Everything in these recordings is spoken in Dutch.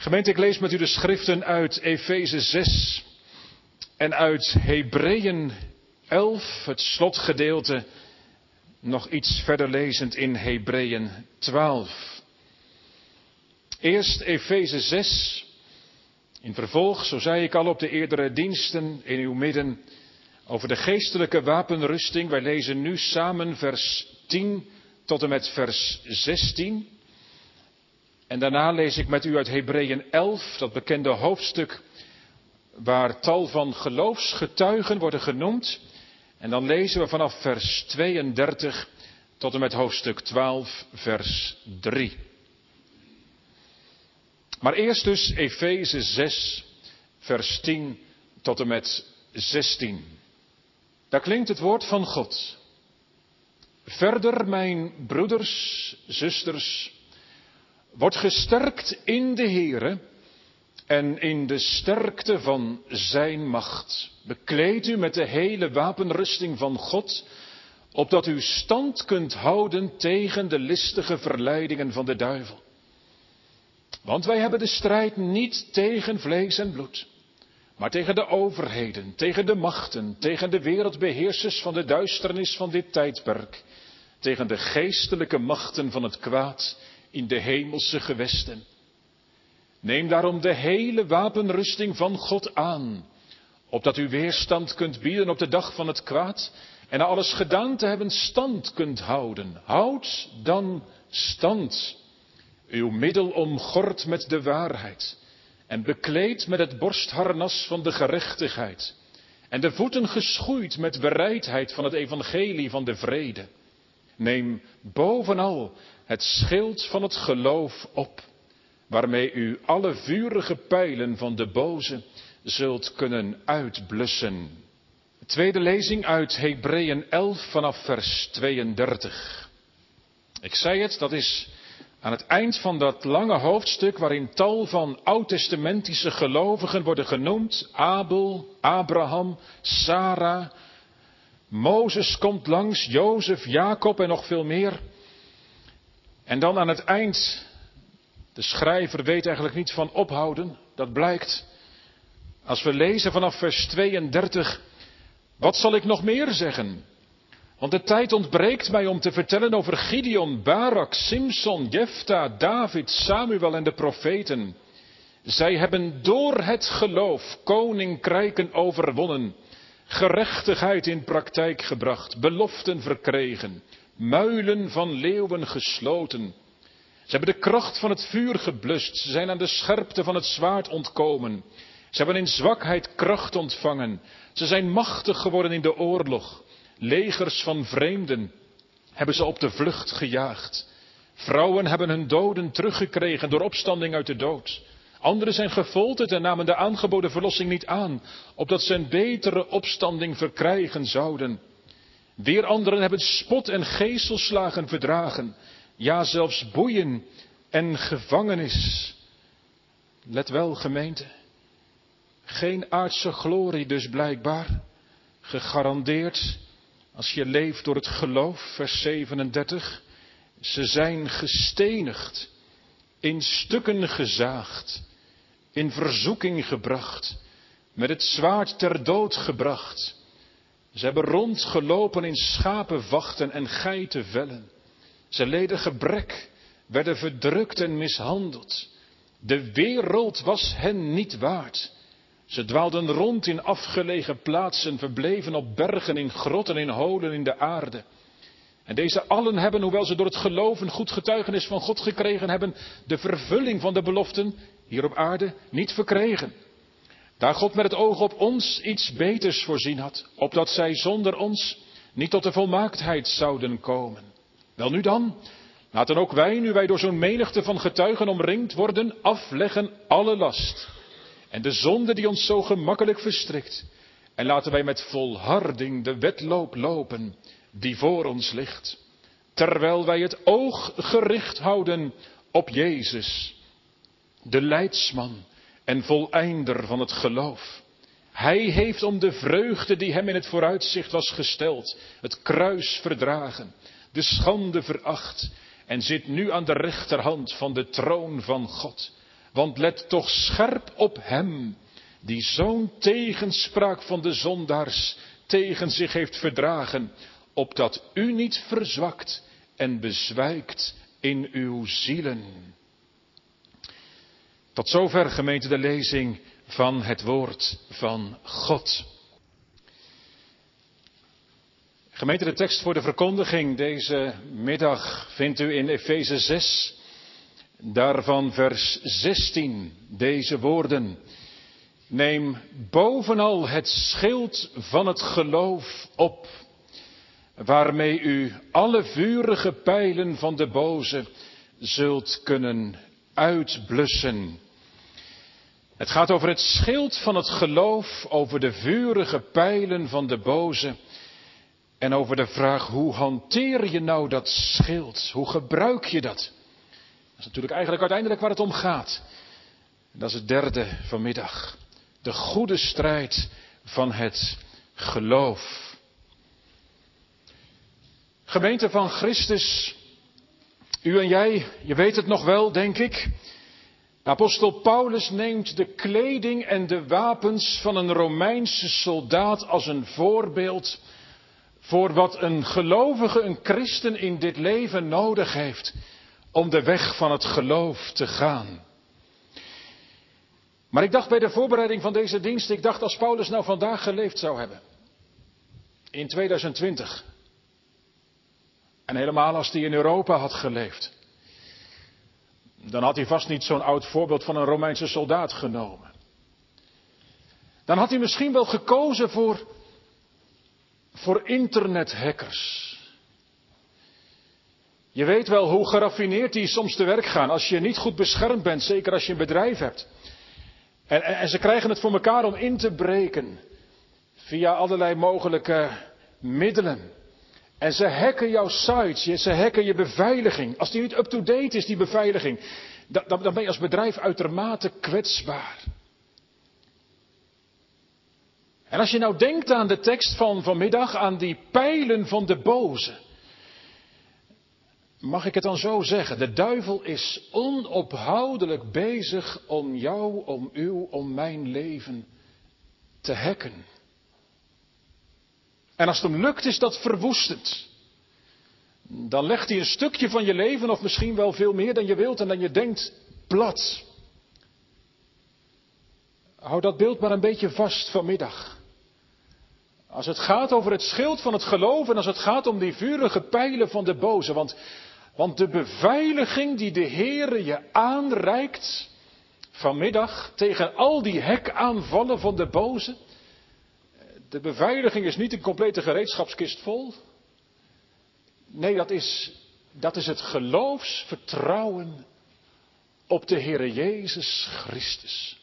Gemeente, ik lees met u de schriften uit Efeze 6 en uit Hebreeën 11, het slotgedeelte, nog iets verder lezend in Hebreeën 12. Eerst Efeze 6. In vervolg, zo zei ik al op de eerdere diensten in uw midden, over de geestelijke wapenrusting. Wij lezen nu samen vers 10 tot en met vers 16. En daarna lees ik met u uit Hebreeën 11, dat bekende hoofdstuk waar tal van geloofsgetuigen worden genoemd. En dan lezen we vanaf vers 32 tot en met hoofdstuk 12, vers 3. Maar eerst dus Efeze 6, vers 10 tot en met 16. Daar klinkt het woord van God. Verder, mijn broeders, zusters, wordt gesterkt in de Heere en in de sterkte van Zijn macht. Bekleed u met de hele wapenrusting van God, opdat u stand kunt houden tegen de listige verleidingen van de duivel. Want wij hebben de strijd niet tegen vlees en bloed, maar tegen de overheden, tegen de machten, tegen de wereldbeheersers van de duisternis van dit tijdperk, tegen de geestelijke machten van het kwaad in de hemelse gewesten. Neem daarom de hele wapenrusting van God aan, opdat u weerstand kunt bieden op de dag van het kwaad en na alles gedaan te hebben stand kunt houden. Houd dan stand, uw middel omgord met de waarheid en bekleed met het borstharnas van de gerechtigheid en de voeten geschoeid met bereidheid van het evangelie van de vrede. Neem bovenal het schild van het geloof op, waarmee u alle vurige pijlen van de boze zult kunnen uitblussen. Tweede lezing uit Hebreeën 11 vanaf vers 32. Ik zei het, dat is aan het eind van dat lange hoofdstuk waarin tal van oud-testamentische gelovigen worden genoemd. Abel, Abraham, Sarah, Mozes komt langs, Jozef, Jacob en nog veel meer. En dan aan het eind, de schrijver weet eigenlijk niet van ophouden, dat blijkt. Als we lezen vanaf vers 32, wat zal ik nog meer zeggen? Want de tijd ontbreekt mij om te vertellen over Gideon, Barak, Simson, Jefta, David, Samuel en de profeten. Zij hebben door het geloof koninkrijken overwonnen, gerechtigheid in praktijk gebracht, beloften verkregen, muilen van leeuwen gesloten. Ze hebben de kracht van het vuur geblust, ze zijn aan de scherpte van het zwaard ontkomen. Ze hebben in zwakheid kracht ontvangen, ze zijn machtig geworden in de oorlog. Legers van vreemden hebben ze op de vlucht gejaagd. Vrouwen hebben hun doden teruggekregen door opstanding uit de dood. Anderen zijn gefolterd en namen de aangeboden verlossing niet aan, opdat ze een betere opstanding verkrijgen zouden. Weer anderen hebben spot en geeselslagen verdragen, ja zelfs boeien en gevangenis. Let wel, gemeente, geen aardse glorie dus blijkbaar, gegarandeerd als je leeft door het geloof, vers 37, ze zijn gestenigd, in stukken gezaagd, in verzoeking gebracht, met het zwaard ter dood gebracht. Ze hebben rondgelopen in schapenvachten en geitenvellen. Ze leden gebrek, werden verdrukt en mishandeld. De wereld was hen niet waard. Ze dwaalden rond in afgelegen plaatsen, verbleven op bergen, in grotten, in holen in de aarde. En deze allen hebben, hoewel ze door het geloven goed getuigenis van God gekregen hebben, de vervulling van de beloften hier op aarde niet verkregen. Daar God met het oog op ons iets beters voorzien had, opdat zij zonder ons niet tot de volmaaktheid zouden komen. Wel nu dan, laten ook wij, nu wij door zo'n menigte van getuigen omringd worden, afleggen alle last en de zonde die ons zo gemakkelijk verstrikt. En laten wij met volharding de wedloop lopen die voor ons ligt. Terwijl wij het oog gericht houden op Jezus, de leidsman en voleinder van het geloof. Hij heeft om de vreugde die hem in het vooruitzicht was gesteld, het kruis verdragen, de schande veracht en zit nu aan de rechterhand van de troon van God. Want let toch scherp op hem die zo'n tegenspraak van de zondaars tegen zich heeft verdragen, opdat u niet verzwakt en bezwijkt in uw zielen. Tot zover gemeente de lezing van het woord van God. Gemeente, de tekst voor de verkondiging deze middag vindt u in Efeze 6, daarvan vers 16, deze woorden. Neem bovenal het schild van het geloof op, waarmee u alle vurige pijlen van de boze zult kunnen uitblussen. Het gaat over het schild van het geloof, over de vurige pijlen van de boze en over de vraag hoe hanteer je nou dat schild? Hoe gebruik je dat? Dat is natuurlijk eigenlijk uiteindelijk waar het om gaat. Dat is het derde vanmiddag. De goede strijd van het geloof. Gemeente van Christus, u en jij, je weet het nog wel, denk ik. Apostel Paulus neemt de kleding en de wapens van een Romeinse soldaat als een voorbeeld voor wat een gelovige, een christen in dit leven nodig heeft om de weg van het geloof te gaan. Maar ik dacht bij de voorbereiding van deze dienst, ik dacht als Paulus nou vandaag geleefd zou hebben, in 2020, en helemaal als hij in Europa had geleefd, dan had hij vast niet zo'n oud voorbeeld van een Romeinse soldaat genomen. Dan had hij misschien wel gekozen voor voor internethackers. Je weet wel hoe geraffineerd die soms te werk gaan als je niet goed beschermd bent, zeker als je een bedrijf hebt. En, en, en ze krijgen het voor elkaar om in te breken via allerlei mogelijke middelen. En ze hacken jouw sites, ze hacken je beveiliging. Als die niet up-to-date is, die beveiliging, dan, dan ben je als bedrijf uitermate kwetsbaar. En als je nou denkt aan de tekst van vanmiddag, aan die pijlen van de boze. Mag ik het dan zo zeggen? De duivel is onophoudelijk bezig om jou, om u, om mijn leven te hacken. En als het hem lukt, is dat verwoestend. Dan legt hij een stukje van je leven, of misschien wel veel meer dan je wilt en dan je denkt, plat. Hou dat beeld maar een beetje vast vanmiddag. Als het gaat over het schild van het geloof en als het gaat om die vurige pijlen van de boze. Want, want de beveiliging die de Heere je aanreikt vanmiddag tegen al die hekaanvallen van de boze. De beveiliging is niet een complete gereedschapskist vol. Nee, dat is, dat is het geloofsvertrouwen op de Heere Jezus Christus.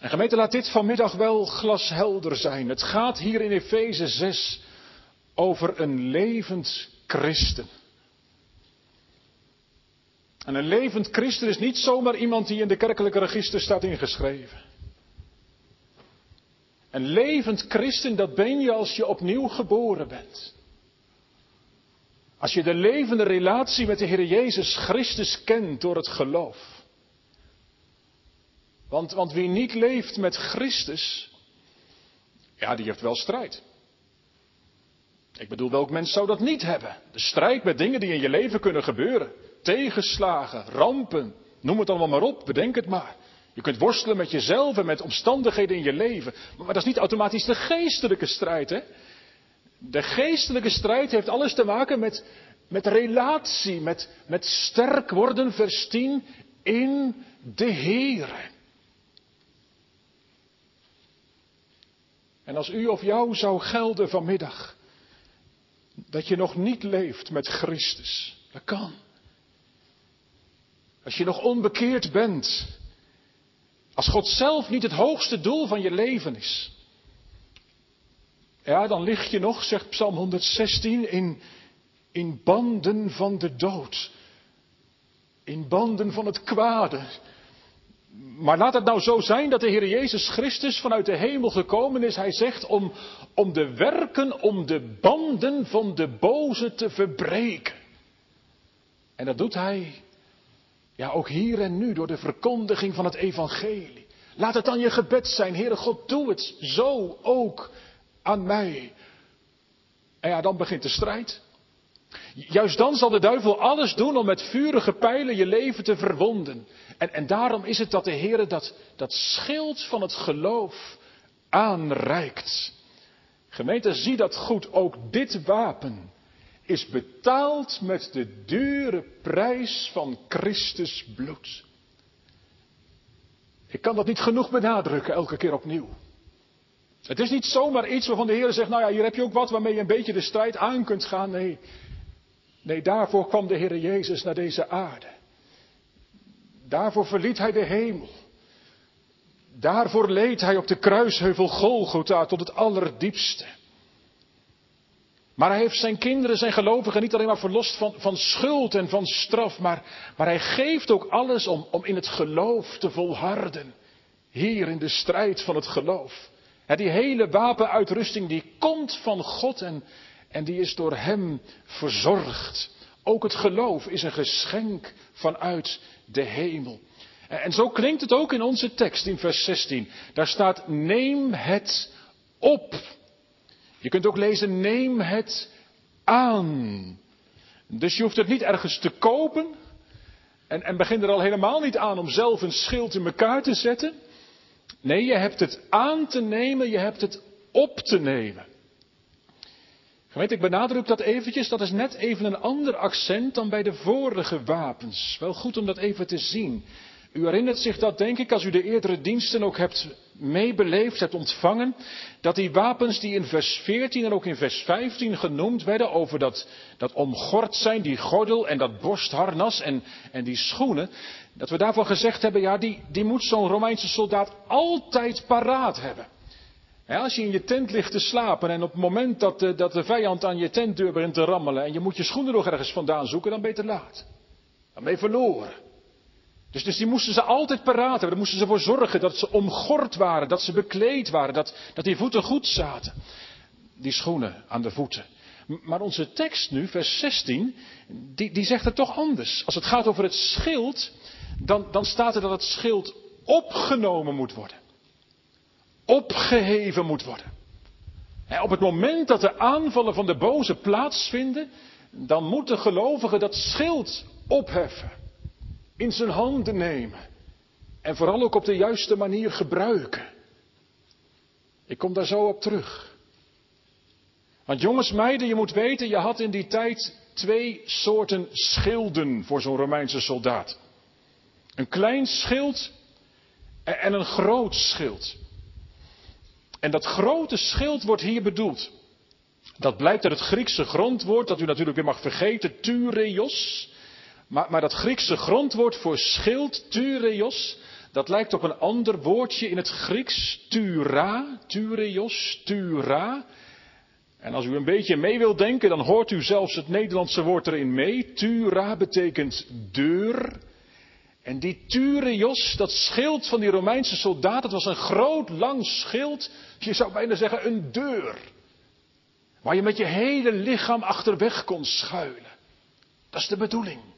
En gemeente, laat dit vanmiddag wel glashelder zijn. Het gaat hier in Efeze 6 over een levend christen. En een levend christen is niet zomaar iemand die in de kerkelijke register staat ingeschreven. Een levend christen, dat ben je als je opnieuw geboren bent. Als je de levende relatie met de Heer Jezus Christus kent door het geloof. Want, want wie niet leeft met Christus, ja, die heeft wel strijd. Ik bedoel, welk mens zou dat niet hebben? De strijd met dingen die in je leven kunnen gebeuren. Tegenslagen, rampen, noem het allemaal maar op, bedenk het maar. Je kunt worstelen met jezelf en met omstandigheden in je leven. Maar, dat is niet automatisch de geestelijke strijd, hè? De geestelijke strijd heeft alles te maken met, met relatie, met, met sterk worden, vers 10, in de Heer. En als u of jou zou gelden vanmiddag dat je nog niet leeft met Christus, dat kan. Als je nog onbekeerd bent, als God zelf niet het hoogste doel van je leven is, ja, dan lig je nog, zegt Psalm 116, in, in banden van de dood. In banden van het kwade. Maar laat het nou zo zijn dat de Heer Jezus Christus vanuit de hemel gekomen is. Hij zegt om, om de werken, om de banden van de boze te verbreken. En dat doet hij, ja ook hier en nu, door de verkondiging van het evangelie. Laat het dan je gebed zijn, Heere God, doe het zo ook aan mij. En ja, dan begint de strijd. Juist dan zal de duivel alles doen om met vurige pijlen je leven te verwonden. En, en daarom is het dat de Heer dat, dat schild van het geloof aanreikt. Gemeente, zie dat goed. Ook dit wapen is betaald met de dure prijs van Christus bloed. Ik kan dat niet genoeg benadrukken, elke keer opnieuw. Het is niet zomaar iets waarvan de Heer zegt, nou ja, hier heb je ook wat waarmee je een beetje de strijd aan kunt gaan. Nee, nee daarvoor kwam de Heer Jezus naar deze aarde. Daarvoor verliet hij de hemel. Daarvoor leed hij op de kruisheuvel Golgotha tot het allerdiepste. Maar hij heeft zijn kinderen, zijn gelovigen, niet alleen maar verlost van, van schuld en van straf, maar, maar hij geeft ook alles om, om in het geloof te volharden. Hier in de strijd van het geloof. die hele wapenuitrusting die komt van God en, en die is door hem verzorgd. Ook het geloof is een geschenk vanuit de hemel. En zo klinkt het ook in onze tekst in vers 16. Daar staat, neem het op. Je kunt ook lezen, neem het aan. Dus je hoeft het niet ergens te kopen. En, en begin er al helemaal niet aan om zelf een schild in elkaar te zetten. Nee, je hebt het aan te nemen, je hebt het op te nemen. Gemeente, ik benadruk dat eventjes, dat is net even een ander accent dan bij de vorige wapens. Wel goed om dat even te zien. U herinnert zich dat, denk ik, als u de eerdere diensten ook hebt meebeleefd, hebt ontvangen, dat die wapens die in vers 14 en ook in vers 15 genoemd werden over dat, dat omgord zijn, die gordel en dat borstharnas en, en die schoenen, dat we daarvoor gezegd hebben, ja, die, die moet zo'n Romeinse soldaat altijd paraat hebben. als je in je tent ligt te slapen en op het moment dat de, dat de vijand aan je tentdeur begint te rammelen en je moet je schoenen nog ergens vandaan zoeken, dan ben je te laat. Dan ben je verloren. Dus, dus die moesten ze altijd paraat hebben. Daar moesten ze voor zorgen dat ze omgord waren, dat ze bekleed waren, dat, dat die voeten goed zaten. Die schoenen aan de voeten. Maar onze tekst nu, vers 16, die, die zegt het toch anders. Als het gaat over het schild, dan, dan staat er dat het schild opgenomen moet worden. Opgeheven moet worden. op het moment dat de aanvallen van de boze plaatsvinden, dan moet de gelovige dat schild opheffen in zijn handen nemen. En vooral ook op de juiste manier gebruiken. Ik kom daar zo op terug. Want jongens, meiden, je moet weten, je had in die tijd twee soorten schilden voor zo'n Romeinse soldaat. Een klein schild en een groot schild. En dat grote schild wordt hier bedoeld. Dat blijkt uit het Griekse grondwoord, dat u natuurlijk weer mag vergeten, tureios. Maar, maar dat Griekse grondwoord voor schild, tureios, dat lijkt op een ander woordje in het Grieks, tura, tureios, tura. En als u een beetje mee wilt denken, dan hoort u zelfs het Nederlandse woord erin mee. Tura betekent deur. En die tureios, dat schild van die Romeinse soldaat, dat was een groot lang schild. Je zou bijna zeggen een deur. Waar je met je hele lichaam achterweg kon schuilen. Dat is de bedoeling.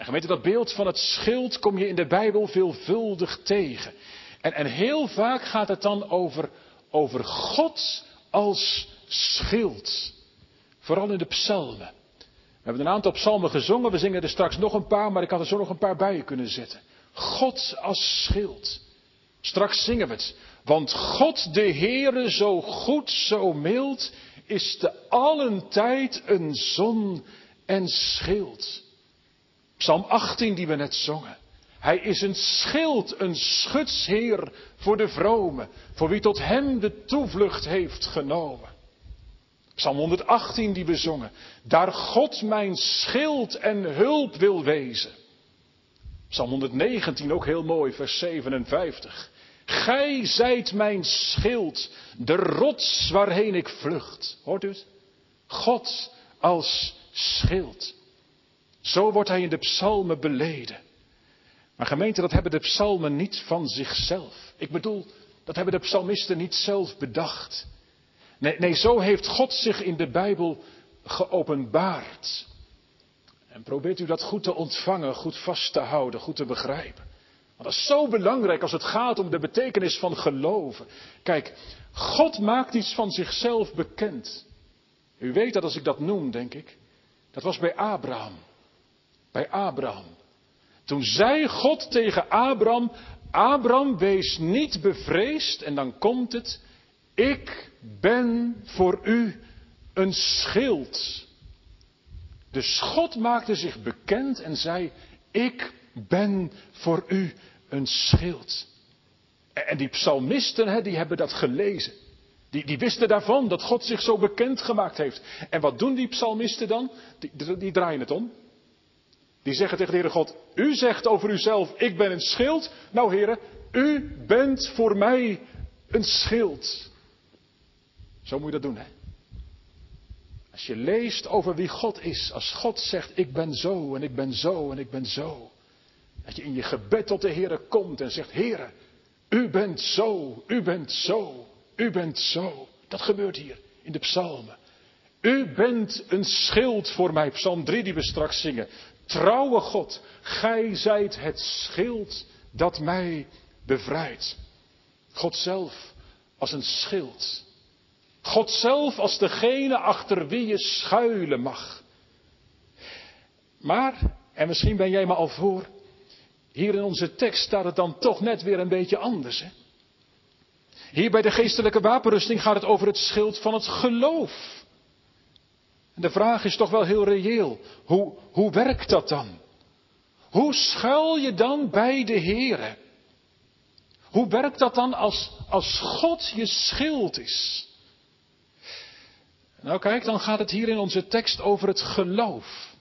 En gemeente, dat beeld van het schild kom je in de Bijbel veelvuldig tegen. En, en heel vaak gaat het dan over, over God als schild. Vooral in de psalmen. We hebben een aantal psalmen gezongen, we zingen er straks nog een paar, maar ik had er zo nog een paar bij je kunnen zetten. God als schild. Straks zingen we het. Want God de Heere, zo goed, zo mild, is te allen tijd een zon en schild. Psalm 18 die we net zongen. Hij is een schild, een schutsheer voor de vromen, voor wie tot hem de toevlucht heeft genomen. Psalm 118 die we zongen. Daar God mijn schild en hulp wil wezen. Psalm 119 ook heel mooi, vers 57. Gij zijt mijn schild, de rots waarheen ik vlucht. Hoort u het? God als schild. Zo wordt hij in de psalmen beleden. Maar gemeente, dat hebben de psalmen niet van zichzelf. Ik bedoel, dat hebben de psalmisten niet zelf bedacht. Nee, nee, zo heeft God zich in de Bijbel geopenbaard. En probeert u dat goed te ontvangen, goed vast te houden, goed te begrijpen. Want dat is zo belangrijk als het gaat om de betekenis van geloven. Kijk, God maakt iets van zichzelf bekend. U weet dat als ik dat noem, denk ik. Dat was bij Abraham. Bij Abraham. Toen zei God tegen Abraham, Abraham wees niet bevreesd en dan komt het, ik ben voor u een schild. Dus God maakte zich bekend en zei, ik ben voor u een schild. En die psalmisten, die hebben dat gelezen. Die, die wisten daarvan dat God zich zo bekend gemaakt heeft. En wat doen die psalmisten dan? Die, die draaien het om. Die zeggen tegen de Heere God, u zegt over uzelf, ik ben een schild. Nou heren, u bent voor mij een schild. Zo moet je dat doen, hè? Als je leest over wie God is, als God zegt, ik ben zo en ik ben zo en ik ben zo. Dat je in je gebed tot de Heere komt en zegt, Heere, u bent zo, u bent zo, u bent zo. Dat gebeurt hier in de psalmen. U bent een schild voor mij. Psalm 3 die we straks zingen. Trouwe God, gij zijt het schild dat mij bevrijdt. God zelf als een schild. God zelf als degene achter wie je schuilen mag. Maar, en misschien ben jij me al voor, hier in onze tekst staat het dan toch net weer een beetje anders. Hè? Hier bij de geestelijke wapenrusting gaat het over het schild van het geloof. En de vraag is toch wel heel reëel. Hoe, hoe werkt dat dan? Hoe schuil je dan bij de Here? Hoe werkt dat dan als, als God je schild is? Nou kijk, dan gaat het hier in onze tekst over het geloof.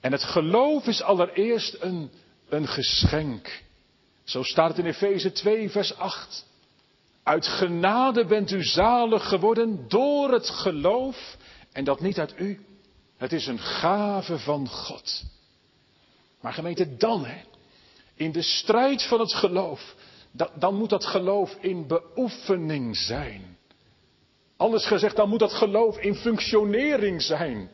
En het geloof is allereerst een, een geschenk. Zo staat het in Efeze 2, vers 8. Uit genade bent u zalig geworden door het geloof en dat niet uit u. Het is een gave van God. Maar gemeente, dan hè, in de strijd van het geloof, dan moet dat geloof in beoefening zijn. Anders gezegd, dan moet dat geloof in functionering zijn.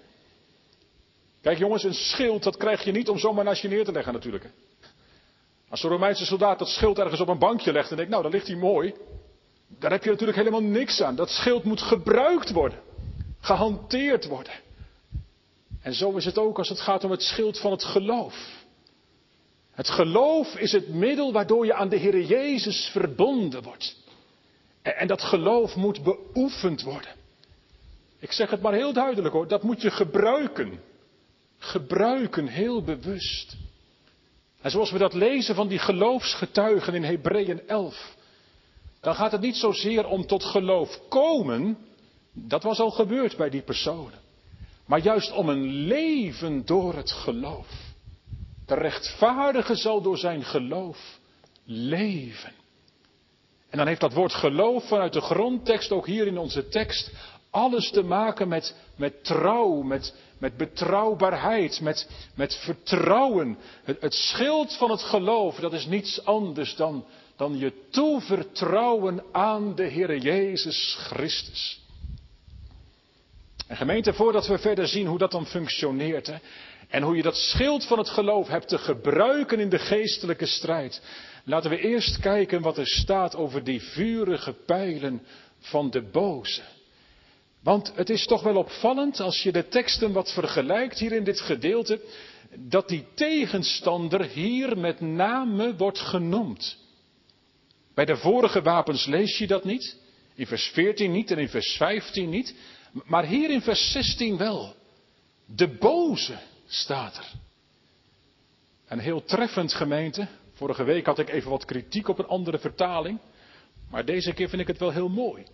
Kijk jongens, een schild, dat krijg je niet om zomaar naast je neer te leggen natuurlijk. Als de Romeinse soldaat dat schild ergens op een bankje legt en denkt, nou, dan ligt hij mooi. Daar heb je natuurlijk helemaal niks aan. Dat schild moet gebruikt worden. Gehanteerd worden. En zo is het ook als het gaat om het schild van het geloof. Het geloof is het middel waardoor je aan de Heer Jezus verbonden wordt. En dat geloof moet beoefend worden. Ik zeg het maar heel duidelijk hoor, dat moet je gebruiken. Gebruiken heel bewust. En zoals we dat lezen van die geloofsgetuigen in Hebreeën 11, dan gaat het niet zozeer om tot geloof komen, dat was al gebeurd bij die personen, maar juist om een leven door het geloof. De rechtvaardige zal door zijn geloof leven. En dan heeft dat woord geloof vanuit de grondtekst, ook hier in onze tekst, alles te maken met, met trouw, met, met betrouwbaarheid, met, met vertrouwen. Het, het schild van het geloof, dat is niets anders dan, dan je toevertrouwen aan de Heer Jezus Christus. En gemeente, voordat we verder zien hoe dat dan functioneert hè, en hoe je dat schild van het geloof hebt te gebruiken in de geestelijke strijd, laten we eerst kijken wat er staat over die vurige pijlen van de boze. Want het is toch wel opvallend als je de teksten wat vergelijkt hier in dit gedeelte, dat die tegenstander hier met name wordt genoemd. Bij de vorige wapens lees je dat niet, in vers 14 niet en in vers 15 niet, maar hier in vers 16 wel. De boze staat er. En heel treffend gemeente, vorige week had ik even wat kritiek op een andere vertaling, maar deze keer vind ik het wel heel mooi.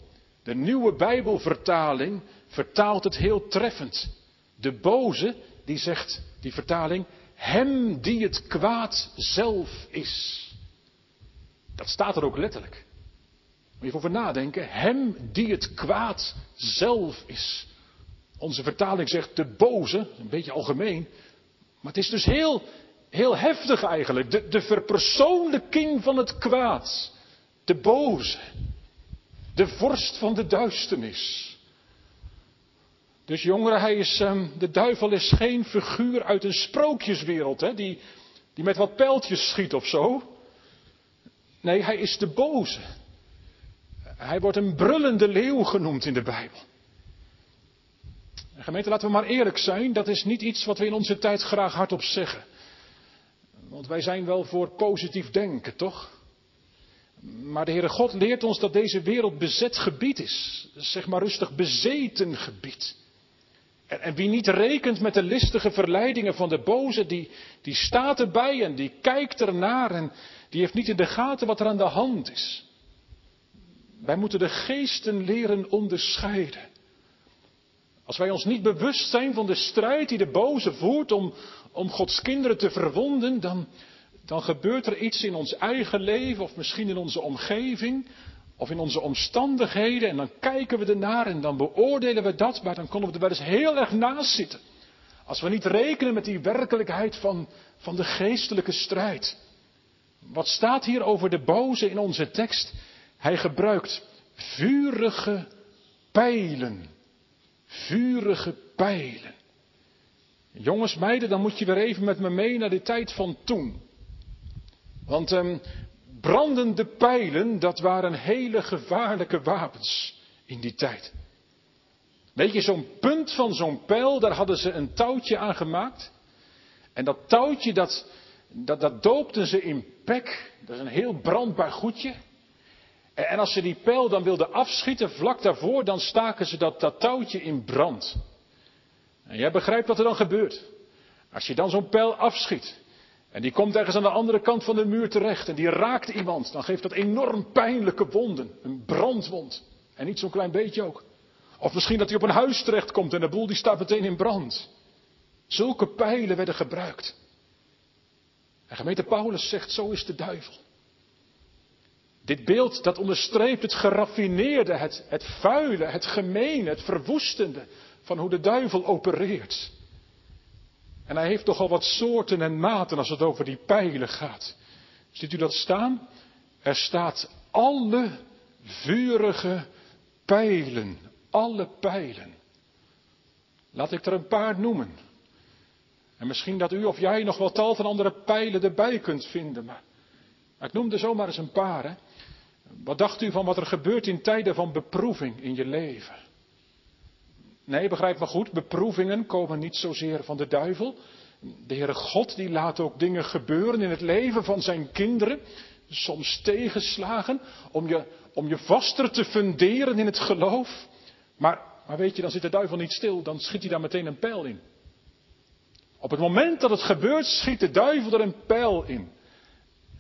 De nieuwe Bijbelvertaling vertaalt het heel treffend. De boze, die zegt, die vertaling, hem die het kwaad zelf is. Dat staat er ook letterlijk. Moet je over nadenken. Hem die het kwaad zelf is. Onze vertaling zegt de boze, een beetje algemeen. Maar het is dus heel, heel heftig eigenlijk. De, de verpersoonlijking van het kwaad. De boze. De vorst van de duisternis. Dus jongeren, hij is, ehm, de duivel is geen figuur uit een sprookjeswereld, hè, die, die met wat pijltjes schiet of zo. Nee, hij is de boze. Hij wordt een brullende leeuw genoemd in de Bijbel. En gemeente, laten we maar eerlijk zijn, dat is niet iets wat we in onze tijd graag hardop zeggen. Want wij zijn wel voor positief denken, toch? Maar de Heere God leert ons dat deze wereld bezet gebied is. Zeg maar rustig bezeten gebied. En, en, wie niet rekent met de listige verleidingen van de boze, die, die staat erbij en die kijkt ernaar en die heeft niet in de gaten wat er aan de hand is. Wij moeten de geesten leren onderscheiden. Als wij ons niet bewust zijn van de strijd die de boze voert om, om Gods kinderen te verwonden, dan, dan gebeurt er iets in ons eigen leven of misschien in onze omgeving of in onze omstandigheden en dan kijken we ernaar en dan beoordelen we dat, maar dan kunnen we er wel eens heel erg naast zitten. Als we niet rekenen met die werkelijkheid van, van de geestelijke strijd. Wat staat hier over de boze in onze tekst? Hij gebruikt vurige pijlen. Vurige pijlen. Jongens, meiden, dan moet je weer even met me mee naar de tijd van toen. Want um, brandende pijlen, dat waren hele gevaarlijke wapens in die tijd. Weet je, zo'n punt van zo'n pijl, daar hadden ze een touwtje aan gemaakt. En dat touwtje, dat, dat, dat doopten ze in pek. Dat is een heel brandbaar goedje. En als ze die pijl dan wilden afschieten, vlak daarvoor, dan staken ze dat, dat touwtje in brand. En jij begrijpt wat er dan gebeurt. Als je dan zo'n pijl afschiet, en die komt ergens aan de andere kant van de muur terecht, en die raakt iemand, dan geeft dat enorm pijnlijke wonden. Een brandwond. En niet zo'n klein beetje ook. Of misschien dat hij op een huis terechtkomt en de boel die staat meteen in brand. Zulke pijlen werden gebruikt. En gemeente Paulus zegt, zo is de duivel. Dit beeld dat onderstreept het geraffineerde, het, het vuile, het gemene, het verwoestende van hoe de duivel opereert. En hij heeft toch al wat soorten en maten als het over die pijlen gaat. Ziet u dat staan? Er staat alle vurige pijlen. Alle pijlen. Laat ik er een paar noemen. En misschien dat u of jij nog wel tal van andere pijlen erbij kunt vinden. Maar, maar ik noem er zomaar eens een paar. Hè. Wat dacht u van wat er gebeurt in tijden van beproeving in je leven? Nee, begrijp me goed, beproevingen komen niet zozeer van de duivel. De Heere God die laat ook dingen gebeuren in het leven van zijn kinderen. Soms tegenslagen om je, om je vaster te funderen in het geloof. Maar, maar weet je, dan zit de duivel niet stil, dan schiet hij daar meteen een pijl in. Op het moment dat het gebeurt, schiet de duivel er een pijl in.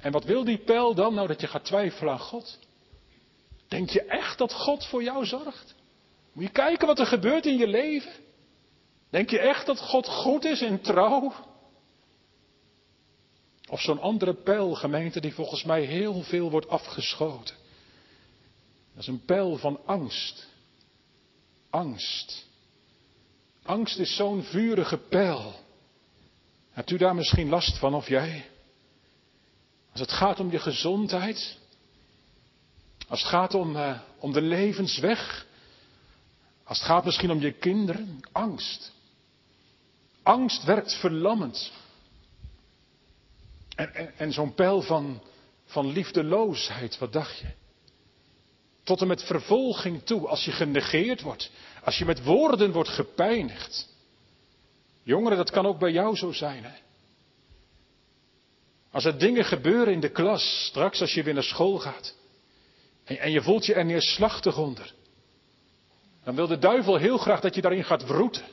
En wat wil die pijl dan? Nou, dat je gaat twijfelen aan God. Denk je echt dat God voor jou zorgt? Moet je kijken wat er gebeurt in je leven? Denk je echt dat God goed is en trouw? Of zo'n andere pijl, gemeente, die volgens mij heel veel wordt afgeschoten. Dat is een pijl van angst. Angst. Angst is zo'n vurige pijl. Hebt u daar misschien last van of jij? Als het gaat om je gezondheid. Als het gaat om, uh, om de levensweg. Als het gaat misschien om je kinderen. Angst. Angst werkt verlammend. En, en, en zo'n pijl van, van liefdeloosheid, wat dacht je? Tot en met vervolging toe, als je genegeerd wordt, als je met woorden wordt gepijnigd. Jongeren, dat kan ook bij jou zo zijn. Hè? Als er dingen gebeuren in de klas, straks als je weer naar school gaat, en, en je voelt je er neerslachtig onder, dan wil de duivel heel graag dat je daarin gaat wroeten.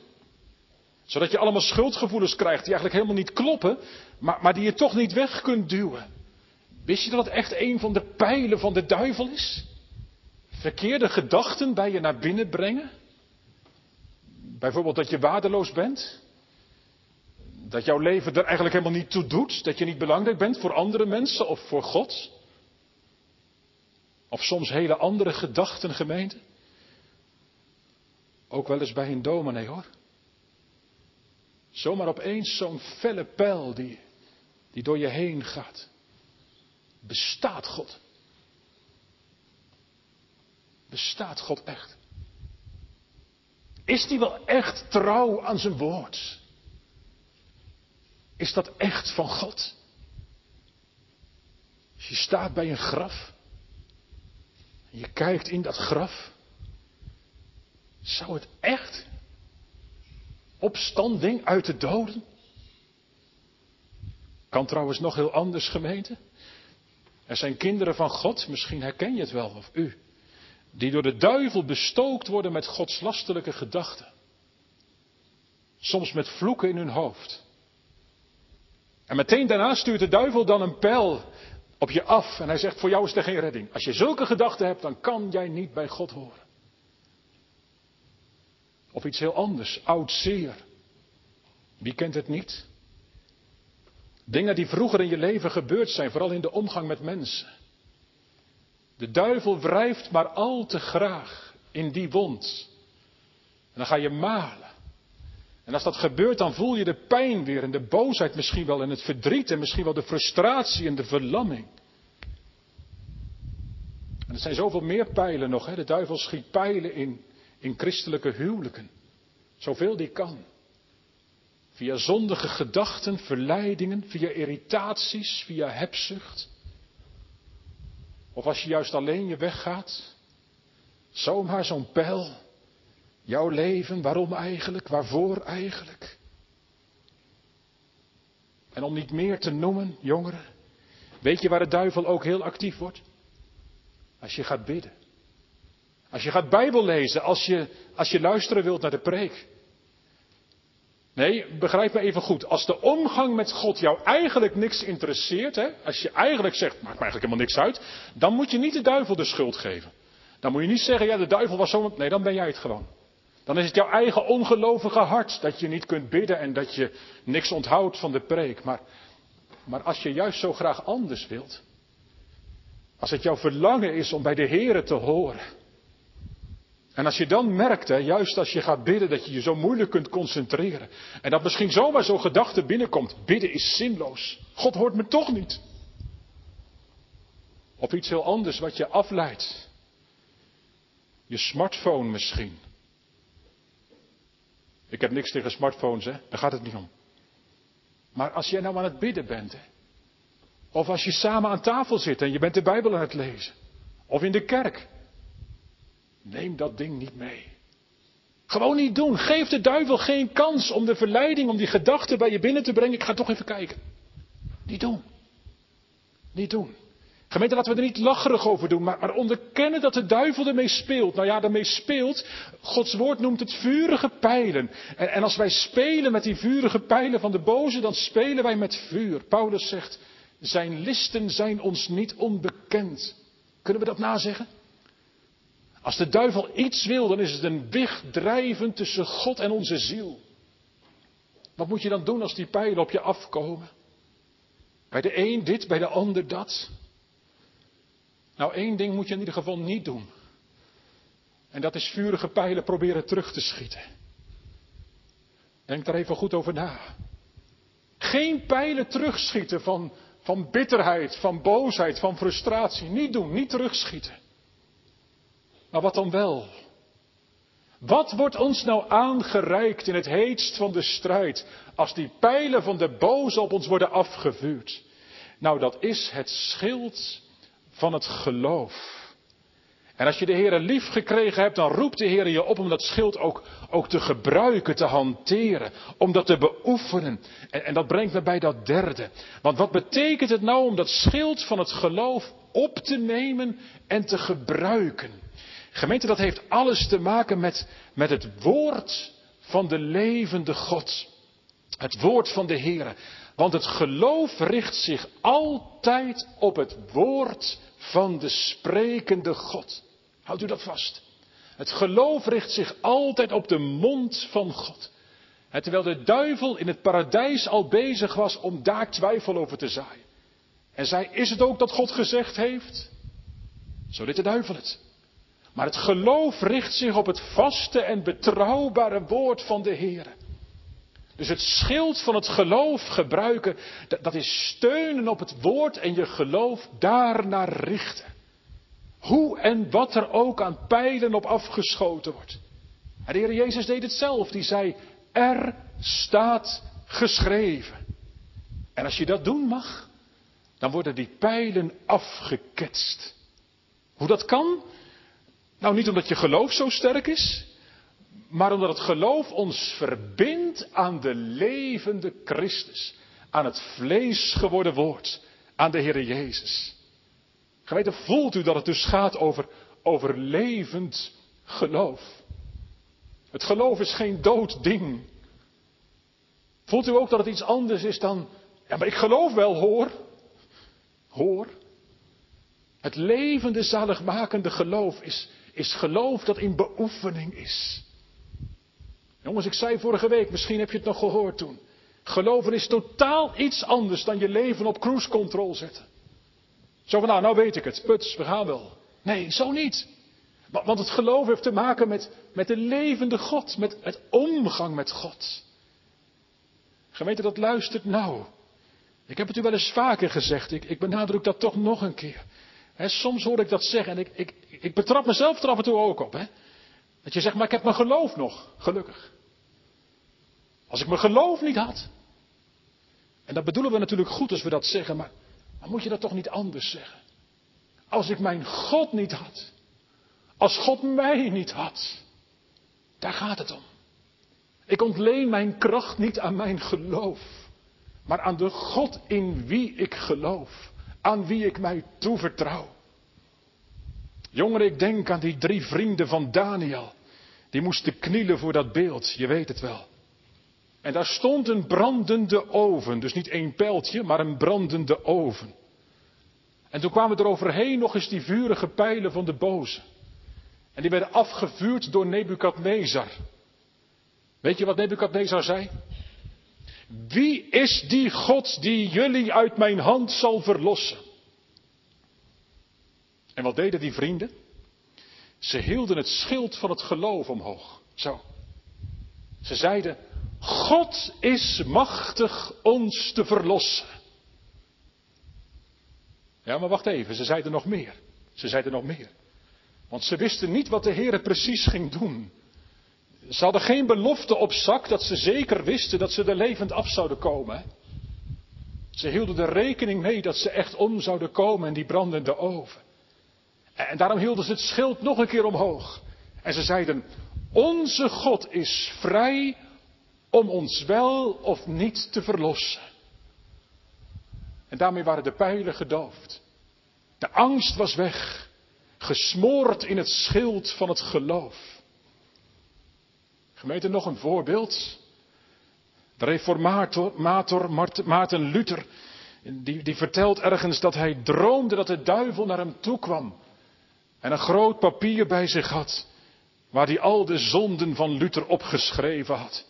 Zodat je allemaal schuldgevoelens krijgt die eigenlijk helemaal niet kloppen, maar, maar die je toch niet weg kunt duwen. Wist je dat het echt een van de pijlen van de duivel is? Verkeerde gedachten bij je naar binnen brengen? Bijvoorbeeld dat je waardeloos bent? Dat jouw leven er eigenlijk helemaal niet toe doet? Dat je niet belangrijk bent voor andere mensen of voor God? Of soms hele andere gedachten, gemeente? Ook wel eens bij een dominee hoor. Zomaar opeens zo'n felle pijl die, die door je heen gaat. Bestaat God? Bestaat God echt? Is die wel echt trouw aan zijn woord? Is dat echt van God? Als je staat bij een graf en je kijkt in dat graf, zou het echt opstanding uit de doden? Kan trouwens nog heel anders, gemeente. Er zijn kinderen van God, misschien herken je het wel, of u, die door de duivel bestookt worden met godslastelijke gedachten. Soms met vloeken in hun hoofd. En meteen daarna stuurt de duivel dan een pijl op je af en hij zegt, voor jou is er geen redding. Als je zulke gedachten hebt, dan kan jij niet bij God horen. Of iets heel anders, oud zeer. Wie kent het niet? Dingen die vroeger in je leven gebeurd zijn, vooral in de omgang met mensen. De duivel wrijft maar al te graag in die wond. En dan ga je malen. En als dat gebeurt, dan voel je de pijn weer en de boosheid misschien wel en het verdriet en misschien wel de frustratie en de verlamming. En er zijn zoveel meer pijlen nog. Hè? De duivel schiet pijlen in, in christelijke huwelijken. Zoveel die kan. Via zondige gedachten, verleidingen, via irritaties, via hebzucht. Of als je juist alleen je weg gaat. Zomaar zo'n pijl. Jouw leven, waarom eigenlijk? Waarvoor eigenlijk? En om niet meer te noemen, jongeren. Weet je waar de duivel ook heel actief wordt? Als je gaat bidden. Als je gaat Bijbel lezen, als je, als je luisteren wilt naar de preek. Nee, begrijp me even goed. Als de omgang met God jou eigenlijk niks interesseert, hè, als je eigenlijk zegt, maakt me eigenlijk helemaal niks uit, dan moet je niet de duivel de schuld geven. Dan moet je niet zeggen, ja, de duivel was zo. Nee, dan ben jij het gewoon. Dan is het jouw eigen ongelovige hart dat je niet kunt bidden en dat je niks onthoudt van de preek. Maar, maar als je juist zo graag anders wilt, als het jouw verlangen is om bij de Here te horen. En als je dan merkt, juist als je gaat bidden, dat je je zo moeilijk kunt concentreren. En dat misschien zomaar zo'n gedachte binnenkomt. Bidden is zinloos. God hoort me toch niet. Of iets heel anders wat je afleidt. Je smartphone misschien. Ik heb niks tegen smartphones, hè? daar gaat het niet om. Maar als jij nou aan het bidden bent, of als je samen aan tafel zit en je bent de Bijbel aan het lezen, of in de kerk, neem dat ding niet mee. Gewoon niet doen. Geef de duivel geen kans om de verleiding, om die gedachten bij je binnen te brengen. Ik ga toch even kijken. Niet doen. Niet doen. Gemeente, laten we er niet lacherig over doen, maar, maar onderkennen dat de duivel ermee speelt. Nou ja, ermee speelt. Gods woord noemt het vurige pijlen. En, en als wij spelen met die vurige pijlen van de boze, dan spelen wij met vuur. Paulus zegt, zijn listen zijn ons niet onbekend. Kunnen we dat nazeggen? Als de duivel iets wil, dan is het een weg drijven tussen God en onze ziel. Wat moet je dan doen als die pijlen op je afkomen? Bij de een dit, bij de ander dat. Nou, één ding moet je in ieder geval niet doen. En dat is vurige pijlen proberen terug te schieten. Denk daar even goed over na. Geen pijlen terugschieten van, van bitterheid, van boosheid, van frustratie. Niet doen, niet terugschieten. Maar wat dan wel? Wat wordt ons nou aangereikt in het heetst van de strijd als die pijlen van de boze op ons worden afgevuurd? Nou, dat is het schild van het geloof. En als je de Heer lief gekregen hebt, dan roept de Heer je op om dat schild ook, ook te gebruiken, te hanteren, om dat te beoefenen. En, en dat brengt me bij dat derde. Want wat betekent het nou om dat schild van het geloof op te nemen en te gebruiken? Gemeente, dat heeft alles te maken met, met het woord van de levende God. Het woord van de Heer. Want het geloof richt zich altijd op het woord van de sprekende God. Houdt u dat vast? Het geloof richt zich altijd op de mond van God. Terwijl de duivel in het paradijs al bezig was om daar twijfel over te zaaien. En zei, is het ook dat God gezegd heeft? Zo deed de duivel het. Maar het geloof richt zich op het vaste en betrouwbare woord van de Heer. Dus het schild van het geloof gebruiken, dat is steunen op het woord en je geloof daarnaar richten. Hoe en wat er ook aan pijlen op afgeschoten wordt. En de Heer Jezus deed het zelf. Die zei, er staat geschreven. En als je dat doen mag, dan worden die pijlen afgeketst. Hoe dat kan? Nou, niet omdat je geloof zo sterk is, maar omdat het geloof ons verbindt aan de levende Christus, aan het vlees geworden woord, aan de Heer Jezus. Geweten, voelt u dat het dus gaat over, over levend geloof? Het geloof is geen dood ding. Voelt u ook dat het iets anders is dan, ja maar ik geloof wel hoor. Hoor. Het levende zaligmakende geloof is, is geloof dat in beoefening is. Jongens, ik zei vorige week, misschien heb je het nog gehoord toen. Geloven is totaal iets anders dan je leven op cruise control zetten. Zo van, nou, nou weet ik het, puts, we gaan wel. Nee, zo niet. Want het geloof heeft te maken met, met de levende God, met het omgang met God. Gemeente, dat luistert nou. Ik heb het u wel eens vaker gezegd, ik, ik benadruk dat toch nog een keer. soms hoor ik dat zeggen en ik, ik, ik betrap mezelf er af en toe ook op. Dat je zegt, maar ik heb mijn geloof nog, gelukkig. Als ik mijn geloof niet had. En dat bedoelen we natuurlijk goed als we dat zeggen, maar, maar moet je dat toch niet anders zeggen? Als ik mijn God niet had. Als God mij niet had. Daar gaat het om. Ik ontleen mijn kracht niet aan mijn geloof, maar aan de God in wie ik geloof, aan wie ik mij toevertrouw. Jongeren, ik denk aan die drie vrienden van Daniel. Die moesten knielen voor dat beeld, je weet het wel. En daar stond een brandende oven, dus niet één pijltje, maar een brandende oven. En toen kwamen er overheen nog eens die vurige pijlen van de boze. En die werden afgevuurd door Nebukadnezar. Weet je wat Nebukadnezar zei? Wie is die God die jullie uit mijn hand zal verlossen? En wat deden die vrienden? Ze hielden het schild van het geloof omhoog. Zo. Ze zeiden, God is machtig ons te verlossen. Ja, maar wacht even, ze zeiden nog meer. Ze zeiden nog meer. Want ze wisten niet wat de Heer precies ging doen. Ze hadden geen belofte op zak dat ze zeker wisten dat ze er levend af zouden komen. Ze hielden er rekening mee dat ze echt om zouden komen in die brandende oven. En daarom hielden ze het schild nog een keer omhoog. En ze zeiden, onze God is vrij om ons wel of niet te verlossen. En daarmee waren de pijlen gedoofd. De angst was weg, gesmoord in het schild van het geloof. Gemeente, nog een voorbeeld. De reformator Maarten Luther, die, die vertelt ergens dat hij droomde dat de duivel naar hem toe kwam. En een groot papier bij zich had, waar hij al de zonden van Luther opgeschreven had.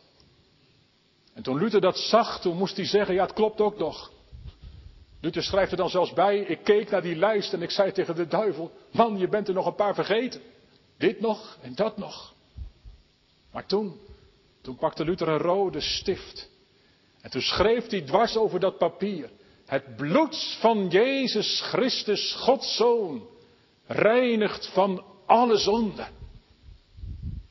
En toen Luther dat zag, toen moest hij zeggen, ja het klopt ook nog. Luther schrijft er dan zelfs bij, ik keek naar die lijst en ik zei tegen de duivel, man je bent er nog een paar vergeten. Dit nog en dat nog. Maar toen, toen pakte Luther een rode stift. En toen schreef hij dwars over dat papier. Het bloed van Jezus Christus, Gods Zoon, reinigt van alle zonde.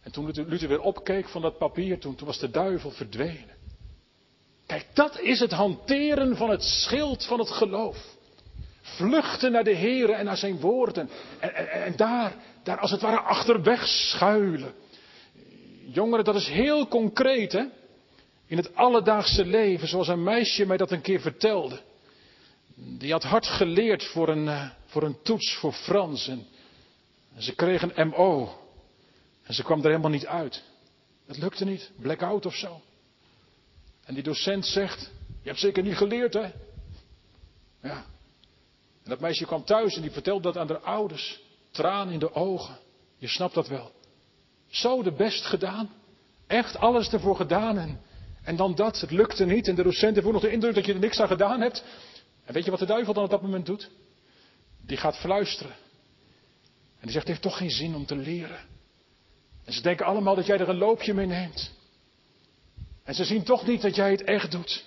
En toen Luther weer opkeek van dat papier, toen was de duivel verdwenen. Kijk, dat is het hanteren van het schild van het geloof. Vluchten naar de Heer en naar zijn woorden. En, en, daar, daar als het ware achterweg schuilen. Jongeren, dat is heel concreet, hè? In het alledaagse leven, zoals een meisje mij dat een keer vertelde. Die had hard geleerd voor een, uh, voor een toets voor Frans. En, en, ze kreeg een MO. En ze kwam er helemaal niet uit. Het lukte niet. Blackout of zo. En die docent zegt: Je hebt zeker niet geleerd, hè? Ja. En dat meisje kwam thuis en die vertelde dat aan haar ouders. Traan in de ogen. Je snapt dat wel. Zo de best gedaan. Echt alles ervoor gedaan. En, en dan dat, het lukte niet. En de docent heeft nog de indruk dat je er niks aan gedaan hebt. En weet je wat de duivel dan op dat moment doet? Die gaat fluisteren. En die zegt, het heeft toch geen zin om te leren. En ze denken allemaal dat jij er een loopje mee neemt. En ze zien toch niet dat jij het echt doet.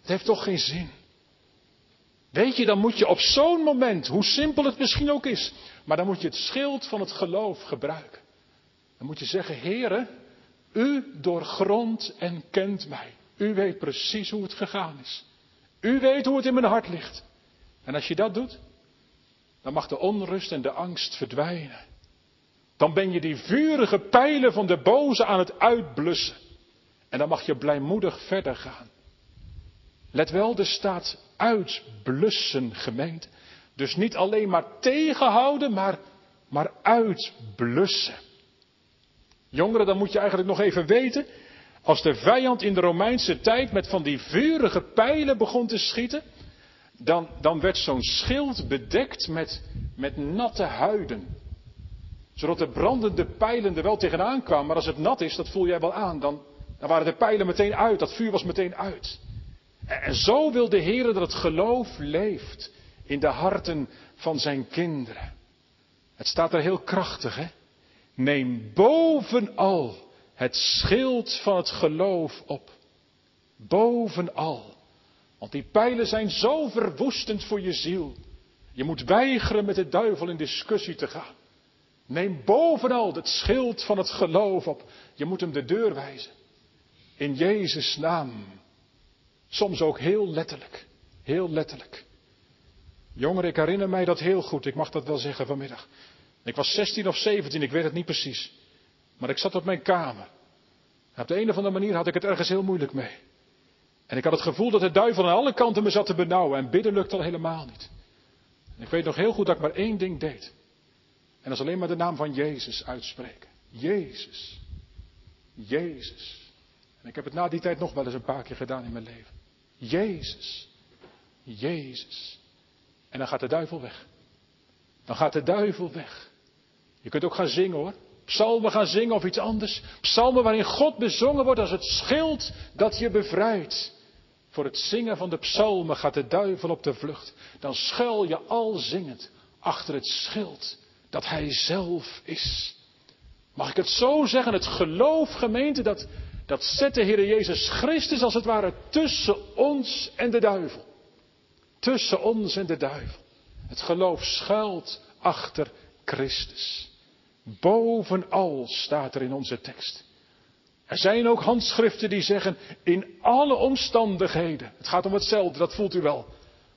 Het heeft toch geen zin. Weet je, dan moet je op zo'n moment, hoe simpel het misschien ook is, maar dan moet je het schild van het geloof gebruiken. Dan moet je zeggen, heren, U doorgrondt en kent mij. U weet precies hoe het gegaan is. U weet hoe het in mijn hart ligt. En als je dat doet, dan mag de onrust en de angst verdwijnen. Dan ben je die vurige pijlen van de boze aan het uitblussen. En dan mag je blijmoedig verder gaan. Let wel, er staat uitblussen gemeente. Dus niet alleen maar tegenhouden, maar, maar uitblussen. Jongeren, dan moet je eigenlijk nog even weten. Als de vijand in de Romeinse tijd met van die vurige pijlen begon te schieten. Dan, dan werd zo'n schild bedekt met, met natte huiden. Zodat de brandende pijlen er wel tegenaan kwamen. Maar als het nat is, dat voel jij wel aan. Dan, dan waren de pijlen meteen uit. Dat vuur was meteen uit. En, en zo wil de Heer dat het geloof leeft in de harten van zijn kinderen. Het staat er heel krachtig, hè? Neem bovenal het schild van het geloof op. Bovenal. Want die pijlen zijn zo verwoestend voor je ziel. Je moet weigeren met de duivel in discussie te gaan. Neem bovenal het schild van het geloof op. Je moet hem de deur wijzen. In Jezus' naam. Soms ook heel letterlijk. Heel letterlijk. Jongeren, ik herinner mij dat heel goed. Ik mag dat wel zeggen vanmiddag. Ik was 16 of 17, ik weet het niet precies. Maar ik zat op mijn kamer. op de een of andere manier had ik het ergens heel moeilijk mee. En ik had het gevoel dat de duivel aan alle kanten me zat te benauwen. En bidden lukte al helemaal niet. En ik weet nog heel goed dat ik maar één ding deed. En dat is alleen maar de naam van Jezus uitspreken. Jezus. Jezus. En ik heb het na die tijd nog wel eens een paar keer gedaan in mijn leven. Jezus. Jezus. En dan gaat de duivel weg. Dan gaat de duivel weg. Je kunt ook gaan zingen hoor. Psalmen gaan zingen of iets anders. Psalmen waarin God bezongen wordt als het schild dat je bevrijdt. Voor het zingen van de psalmen gaat de duivel op de vlucht. Dan schuil je al zingend achter het schild dat hij zelf is. Mag ik het zo zeggen? Het geloof, gemeente, dat, dat zet de Heer Jezus Christus als het ware tussen ons en de duivel. Tussen ons en de duivel. Het geloof schuilt achter Christus. Bovenal staat er in onze tekst. Er zijn ook handschriften die zeggen in alle omstandigheden, het gaat om hetzelfde, dat voelt u wel.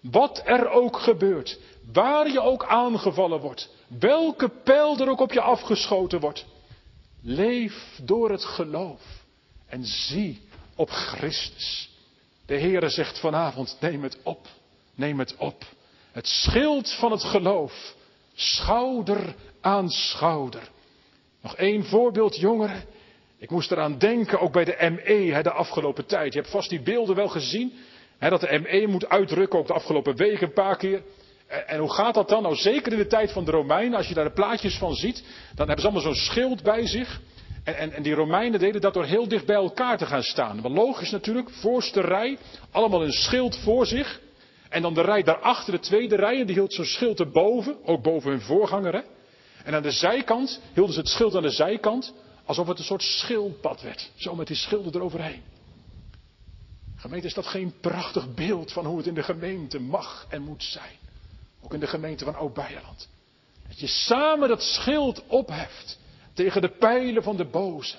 Wat er ook gebeurt, waar je ook aangevallen wordt, welke pijl er ook op je afgeschoten wordt, leef door het geloof en zie op Christus. De Heere zegt vanavond, neem het op, neem het op. Het schild van het geloof, schouder aan schouder. Nog één voorbeeld, jongeren. Ik moest eraan denken, ook bij de ME de afgelopen tijd. Je hebt vast die beelden wel gezien. Hè, dat de ME moet uitrukken, ook de afgelopen weken een paar keer. En hoe gaat dat dan? Nou, zeker in de tijd van de Romeinen, als je daar de plaatjes van ziet, dan hebben ze allemaal zo'n schild bij zich. En, en, die Romeinen deden dat door heel dicht bij elkaar te gaan staan. Wel logisch natuurlijk, voorste rij, allemaal een schild voor zich. En dan de rij daarachter, de tweede rij, en die hield zo'n schild erboven, ook boven hun voorganger. Hè? En aan de zijkant hielden ze het schild aan de zijkant, alsof het een soort schildpad werd. Zo met die schilden eroverheen. Gemeente, is dat geen prachtig beeld van hoe het in de gemeente mag en moet zijn? Ook in de gemeente van Oud-Beierland. Dat je samen dat schild opheft tegen de pijlen van de boze.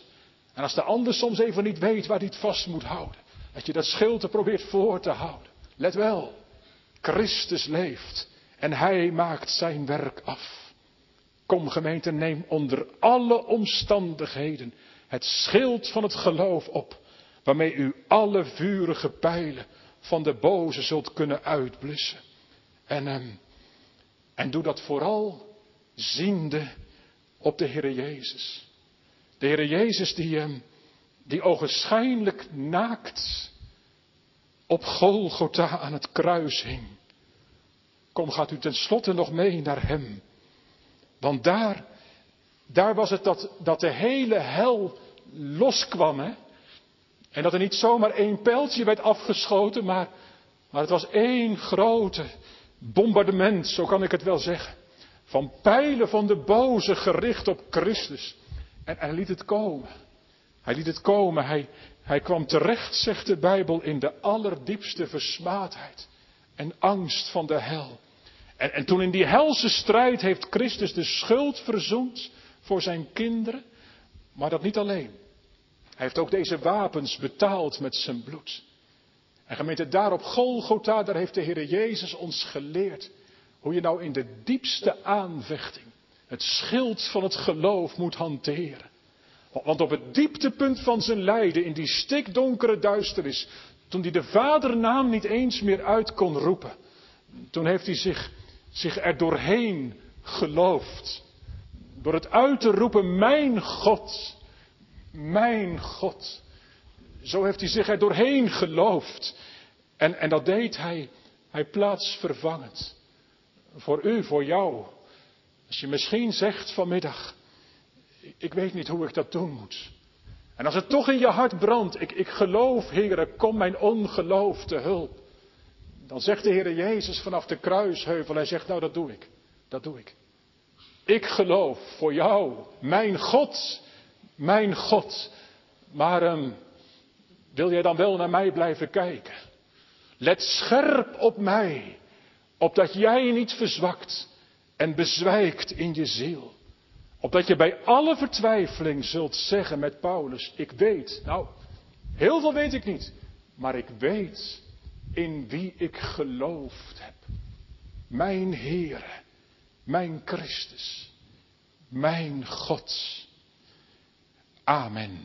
En als de ander soms even niet weet waar hij het vast moet houden, dat je dat schild er probeert voor te houden. Let wel, Christus leeft en hij maakt zijn werk af. Kom gemeente, neem onder alle omstandigheden het schild van het geloof op, waarmee u alle vurige pijlen van de boze zult kunnen uitblussen. En, ehm, en doe dat vooral ziende op de Heer Jezus. De Heer Jezus die, um, die ogenschijnlijk naakt op Golgotha aan het kruis hing. Kom, gaat u tenslotte nog mee naar Hem. Want daar, daar was het dat, dat de hele hel loskwam. Hè? En dat er niet zomaar één pijltje werd afgeschoten, maar, maar het was één grote bombardement, zo kan ik het wel zeggen. Van pijlen van de boze gericht op Christus. En hij liet het komen. Hij liet het komen. Hij, hij kwam terecht, zegt de Bijbel, in de allerdiepste versmaadheid en angst van de hel. En, en toen in die helse strijd heeft Christus de schuld verzoend voor zijn kinderen. Maar dat niet alleen. Hij heeft ook deze wapens betaald met zijn bloed. En gemeente, daar op Golgotha, daar heeft de Heer Jezus ons geleerd hoe je nou in de diepste aanvechting het schild van het geloof moet hanteren. Want op het dieptepunt van zijn lijden, in die stikdonkere duisternis, toen hij de vadernaam niet eens meer uit kon roepen, toen heeft hij zich, zich er doorheen geloofd. Door het uit te roepen, mijn God, mijn God. Zo heeft hij zich er doorheen geloofd. En, en dat deed hij, hij plaatsvervangend. Voor u, voor jou. Als je misschien zegt vanmiddag, ik weet niet hoe ik dat doen moet. En als het toch in je hart brandt, ik, ik geloof, Heer, kom mijn ongeloof te hulp. Dan zegt de Heer Jezus vanaf de kruisheuvel, hij zegt, nou dat doe ik, dat doe ik. Ik geloof voor jou, mijn God, mijn God. Maar um, wil jij dan wel naar mij blijven kijken? Let scherp op mij, opdat jij niet verzwakt en bezwijkt in je ziel. Opdat je bij alle vertwijfeling zult zeggen met Paulus, ik weet, nou, heel veel weet ik niet, maar ik weet in wie ik geloofd heb. Mijn Heere, mijn Christus, mijn God. Amen.